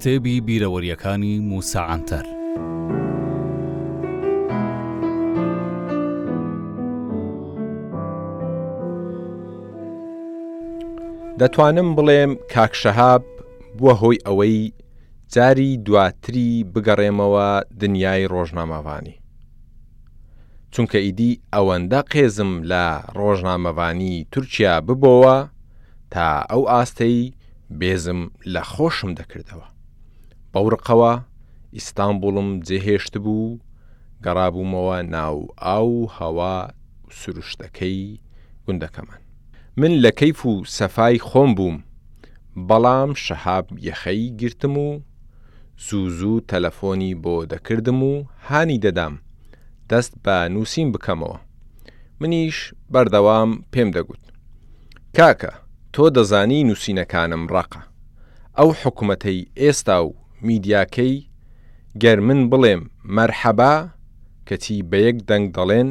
کتێبی بیرەوەریەکانی موسا عەنتەر. دەتوانم بڵێم کاک شەهاب بووە هۆی ئەوەی جاری دواتری بگەڕێمەوە دنیای ڕۆژنامەوانی چونکە ئیدی ئەوەندە قێزم لە ڕۆژنامەڤانی تورکیا ببۆوە تا ئەو ئاستەی بێزم لە خۆشم دەکردەوە بەو ڕقەوە ئیستانبوڵم جێهێشتبوو و گەڕابوومەوە ناو ئاو و هەوا سروشتەکەی گوندەکەمان. من لە کەیف و سەفای خۆم بووم بەڵام شەهاب یەخەی گرتم و زوو زوو تەلەفۆنی بۆ دەکردم و هانی دەدام دەست بە نووسین بکەمەوە منیش بەردەوام پێم دەگوت کاکە تۆ دەزانی نووسینەکانم ڕەقە ئەو حکومەتەی ئێستا و میدیاکەی گەر من بڵێم مەرحەبا کەچی بەیەک دەنگ دەڵێن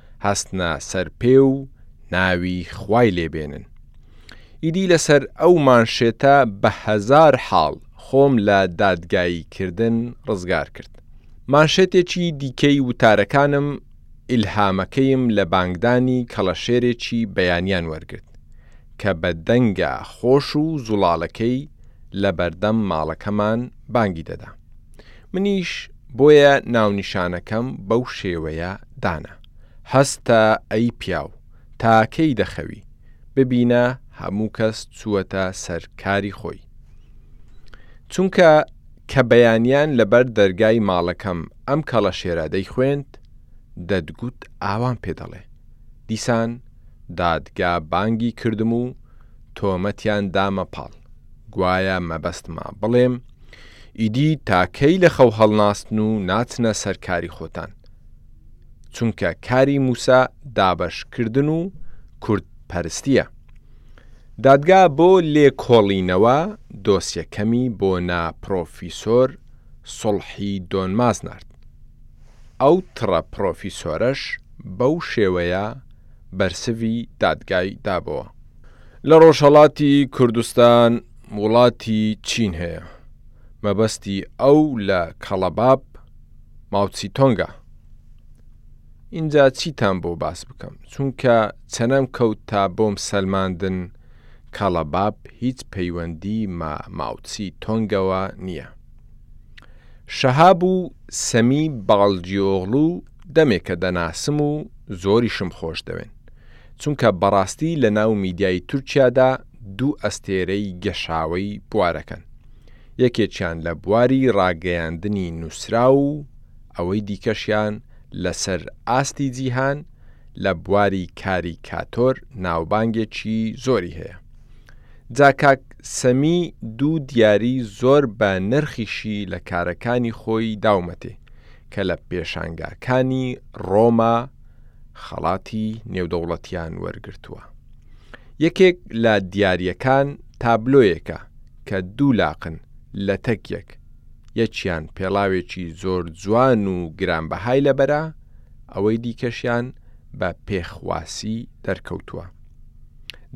هەستنە سەر پێ و ناوی خوای لێ بێنن. ئیدی لەسەر ئەو مانشێتە بە هەزار حاڵ خۆم لە دادگاییکردن ڕزگار کرد. مانشێتێکی دیکەی وتارەکانم ئیلهامەکەیم لە بانگدانی کەڵەشێرێکی بەیانیان وەرگرت کە بە دەنگە خۆش و زوڵاڵەکەی لەبەردەم ماڵەکەمان بانگی دەدا. منیش بۆیە ناونیشانەکەم بەو شێوەیە دانا. هەستە ئەی پیاو، تا کەی دەخەوی؟ ببینە هەموو کەس چووەتە سەر کاری خۆی. چونکە کە بەیانیان لەبەر دەرگای ماڵەکەم ئەم کەڵەشێرە دەیخوێند، دەتگوت ئاوام پێ دەڵێ. دیسان دادگا بانگی کردم و تۆمەتیان دامە پاڵ. گوایە مەبەستمە بڵێم، ئیدی تا کەی لە خەو هەڵناستن و ناچنە سەر کاری خۆتان چونکە کاری موسا دابەشکردن و کورد پەرستیە دادگا بۆ لێکۆڵینەوە دۆسیەکەمی بۆ نا پرۆفیسۆر سڵحی دۆنماز نارد ئەو تڕە پرۆفیسۆرەش بەو شێوەیە بەرسڤی دادگای دابەوە لە ڕۆژهەڵاتی کوردستان وڵاتی چین هەیە مەبەستی ئەو لە کەڵەباب ماوتسی تۆنگە ئینجا چیتان بۆ باس بکەم چونکە چەنەم کەوت تا بۆم سەلماندن کەڵەباب هیچ پەیوەندی مە ماوتسی تۆنگەوە نییە شەهاب و سەمی باڵجیۆغڵو دەمێکە دەناسم و زۆریشم خۆش دەوێن چونکە بەڕاستی لە ناو میدیای تورکیادا دوو ئەستێرەی گەشاوەی بوارەکەن، یەکێکیان لە بواری ڕاگەیاندنی نووسراو و ئەوەی دیکەشیان لەسەر ئاستی جیهان لە بواری کاریکاتۆر ناوبانگێکی زۆری هەیە. جا کاک سەمی دوو دیاری زۆر بە نرخیشی لە کارەکانی خۆی داومەتێ کە لە پێشانگاکانی ڕۆما، خەڵاتی نێودەوڵەتیان وەرگرتووە. یەکێک لە دیارییەکان تابلۆیەکە کە دوو لاقن لە تەک یەک، یەکیان پێڵاوێکی زۆر جوان و گرانبەهای لەبەرە، ئەوەی دیکەشیان بە پێخواسی دەرکەوتووە.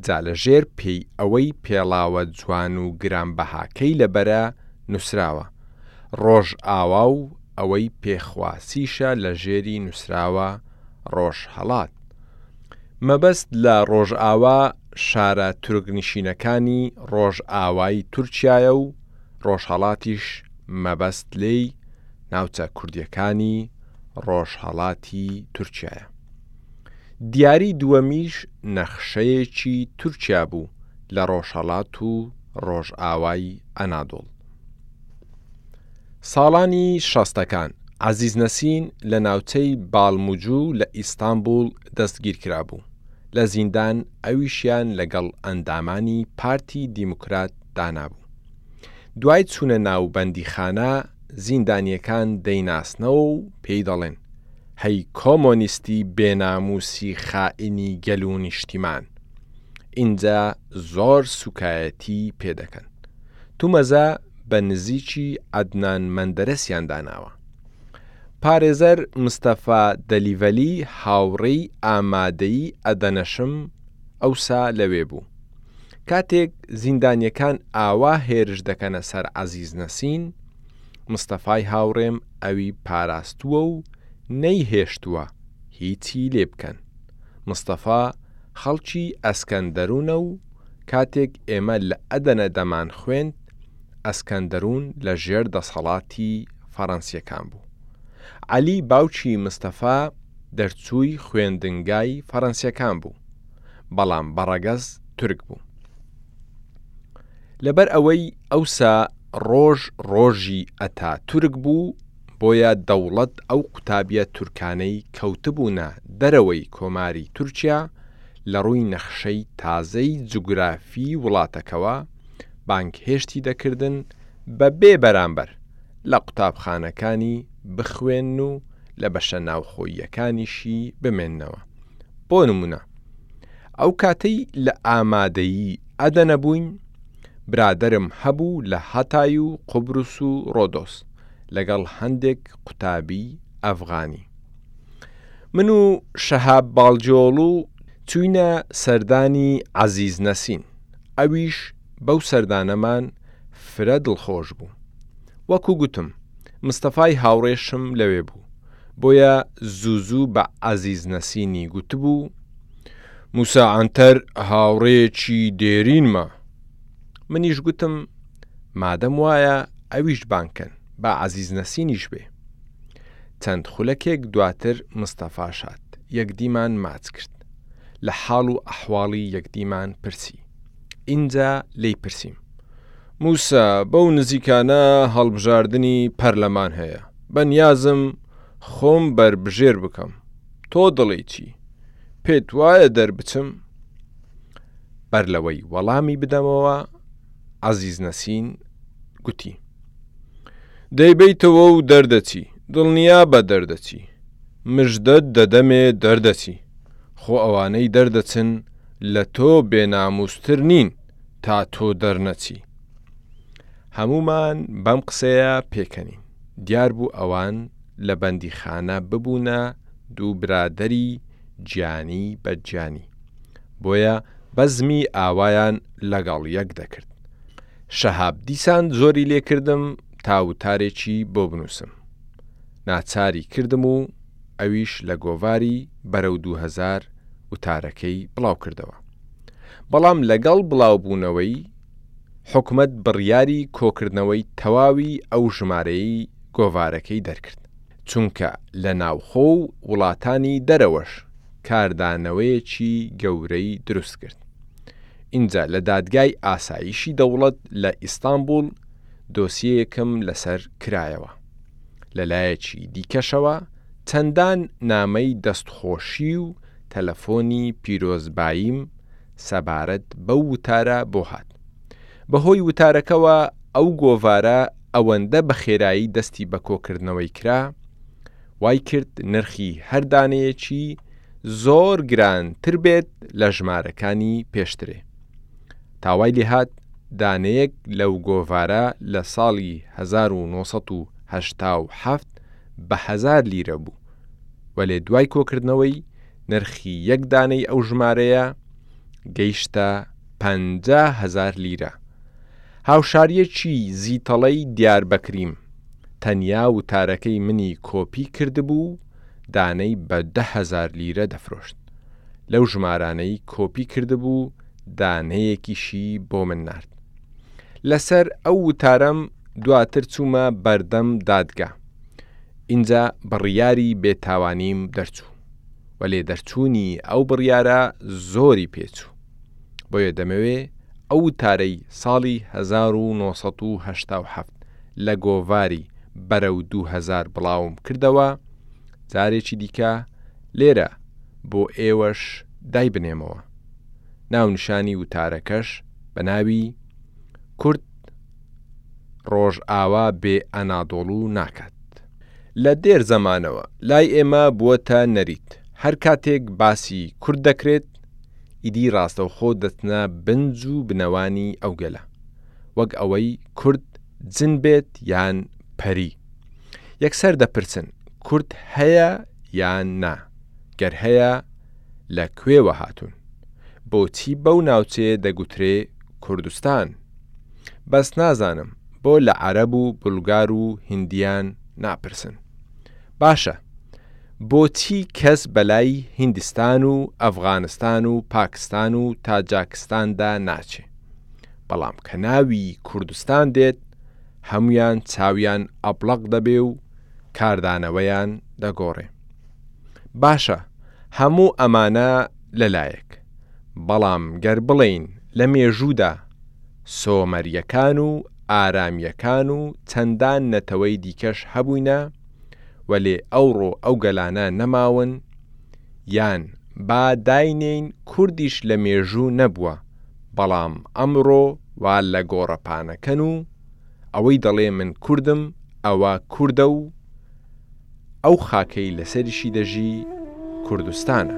جا لە ژێر پێی ئەوەی پێڵاوە جوان و گرانبەهاکەی لەبەرە نووسراوە، ڕۆژئاوا و ئەوەی پێخواسیشە لە ژێری نووسراوە ڕۆژهەڵات. مەبەست لە ڕۆژاوا شارە تورک نشینەکانی ڕۆژاوای تورکیایە و ڕۆژهەڵاتیش مەبەست لێی ناوچە کوردیەکانی ڕۆژهەڵاتی تورکیایە. دیاری دووەمیش نەخشەیەکی تورکیا بوو لە ڕۆژهەڵات و ڕۆژاوای ئەنادۆڵ. ساڵانی شەستەکان، عەزیز نەسین لە ناوچەی بالموجو لە ئیستانبوڵ دەستگیرکرابوو، لە زیندان ئەویشیان لەگەڵ ئەندامانی پارتی دیموکرات دانابوو. دوای چوونە ناو بەندیخانە، زیندانییەکان دەیناسنەوە و پێی دەڵێن، هەی کۆمۆنیستی بێ نامووسی خائینی گەل و نیشتیمان! ئینجا زۆر سووکایەتیی پێ دەکەن. تومەزە بە نزیکی عەدنان مەندەرەسیان داناوە. پارێزەر مستەفا دەلیڤەلی هاوڕێی ئامادەی ئەدەنەشم ئەوسا لەوێ بوو. کاتێک زیندانیەکان ئاوا هێرش دەکەنە سەر عەزیز نەسین، مستەفای هاوڕێم ئەوی پاراستووە و نەیهێشتووە هیچی لێبکەن. مستەفا خەڵکی ئەسکەندەرونە و کاتێک ئێمە لە ئەدەنە دەمانخوێند، ئەسکەندەروون لە ژێر دەسەڵاتی فەرەنسییەکان بوو. عەلی باوکی مستەفا دەرچووی خوێندنگای فەرەنسییەکان بوو، بەڵام بە ڕەگەز تورک بوو. لەبەر ئەوەی ئەوسا ڕۆژ ڕۆژی ئەتاتورک بوو، بۆیە دەوڵەت ئەو قوتابییە تورکانەی کەوتبوونە دەرەوەی کۆماری تورکیا، لە ڕووی نەخشەی تازەی جوگرافیی وڵاتەکەوە بانگهێشتی دەکردن بە بێ بەرامبەر لە قوتابخانەکانی بخوێنن و لە بەشە ناوخۆییەکانیشی بمێننەوە، بۆ نموونە، ئەو کاتەی لە ئامادەیی ئەدەنە بووین، برادەرم هەبوو لە هەتای و قوبرس و ڕۆدۆس، لەگەڵ هەندێک قوتابیی ئەفغانی. من و شەهاب باڵجۆڵو چووینە سەردانی عەزیز نەسین، ئەویش بەو سەردانەمان فرە دڵخۆش بوو. وەکو گوتم مستەفای هاوڕێشم لەوێ بوو، بۆیە زوو زوو بە عەزیز نەسینی گوتبوو، موسا عەنتەر هاوڕێیەکی دێرینمە، منیش گوتم مادەم وایە ئەویش بانگ کەن با عەزیز نەسینیش بێ. چەند خولەکێک دواتر مستەفا شاد یەکدیمان ماچ کرد لە حاڵ و ئەحواڵی یەکدیمان پرسی ئینجا لێی پرسیم موسا بەو نزیکانە هەڵبژاردنی پەرلەمان هەیە بە نیازم خۆم بەربژێر بکەم تۆ دڵی چی پێت وایە دەربچم بەر لەوەی وەڵامی بدەمەوە عزیز نەسین گوتی دەیبەیتەوە و دەردەچی، دڵنیابە دەردەچی. مژدەت دەدەمێ دەردەچی. خۆ ئەوانەی دەردەچن لە تۆ بێنامووستر نین تا تۆ دەرنەچی. هەموومان بەم قسەیە پێکەنین. دیار بوو ئەوان لە بەندیخانە ببوونە دوو برادەری گیانی بە گیانی بۆیە بەزمی ئاوایان لەگەڵ یەک دەکرد شەهاب دیسان زۆری لێکردم تا وتارێکی بۆ بنووسم ناچاری کردم و ئەویش لە گۆڤاری بەرەو 2000 وتارەکەی بڵاو کردەوە بەڵام لەگەڵ بڵاوبوونەوەی حکومەت بڕیاری کۆکردنەوەی تەواوی ئەو ژمارەی گۆڤارەکەی دەرکرد چونکە لە ناوخۆ و وڵاتانی دەرەوەش کاردانەوەیەکی گەورەی دروست کرد. ئینجا لە دادگای ئاسایشی دەوڵەت لە ئیستانبوڵ دۆسیەیەکم لەسەر کرایەوە. لە لایەکی دیکەشەوە چەندان نامەی دەستخۆشی و تەلەفۆنی پیرۆزباییم سەبارەت بەو وتارە بۆ هات. بەهۆی وتارەکەوە ئەو گۆڤارە ئەوەندە بە خێرایی دەستی بە کۆکردنەوەی کرا، وای کرد نرخی هەر دانەیەکی زۆر گران تر بێت لە ژمارەکانی پێشترێ. تا وای لێ هات دانەیەک لەو گۆڤارە لە ساڵی هەزار و نۆ سەد و هەشتا و حەفت بە هەزار لیرە بوو، وەلێ دوای کۆکردنەوەی، نرخی یەک دانەی ئەو ژمارەیە گەیشتە پەنجا هەزار لیرە. هاوشاریەکی زیتەڵەی دیاربەکریم تەنیا وتارەکەی منی کۆپی کردبوو و دانەی بە دە هەزار لیرە دەفرۆشت لەو ژمارانەی کۆپی کردبوو دانەیەکیشی بۆ من نارد لەسەر ئەو وتارەم دواتر چوومە بەردەم دادگا ئینجا بڕیاری بێتاوانیم دەرچوو وە لێدەرچوونی ئەو بڕیارە زۆری پێچوو. بۆیە دەمەوێ ئەو وتارەی ساڵی هەزار و نۆ سەد و هەشتا و حەفت لە گۆڤاری بەرەو دوو هەزار بڵاوم کردەوە جارێکی دیکە لێرە بۆ ئێوەش دایبنێمەوە ناونیشانی وتارەکەش بە ناوی کورد ڕۆژئاوا بێ ئەنادۆڵو ناکات لە دێر زەمانەوە لای ئێمە بووەتە نەریت هەر کاتێک باسی کورد دەکرێت ئیدی ڕاستەوخۆ دەچنە بنج و بنەوانی ئەو گەلە وەک ئەوەی کورد جن بێت یان پەری یەکسەر دەپرسن کورد هەیە یان نا گەر هەیە لە کوێوە هاتوون بۆچی بەو ناوچەیە دەگوترێ کوردستان بەس نازانم بۆ لە عەرەب و بولگار و هندیان ناپرسن باشە بۆچی کەس بەلای هیندستان و ئەفغانستان و پاکستان و تاجاکستاندا ناچێ بەڵام کە ناوی کوردستان دێت هەمویان چاویان ئەبڵەق دەبێ و کاردانەوەیان دەگۆڕێ باشە هەموو ئەمانە لە لایەک بەڵام گەر بڵێین لە مێژوودا سۆمەریەکان و ئارامیەکان و چەندان نەتەوەی دیکەش هەبوینە وەلێ ئەوڕۆ ئەو گەلانە نەماون یان با داینێین کوردیش لە مێژوو نەبووە بەڵام ئەمڕۆ وا لە گۆڕەپانەکەن و ئەوەی دەڵێ من کوردم ئەوە کوردە و ئەو خاکەی لەسەریشی دەژی کوردستانە.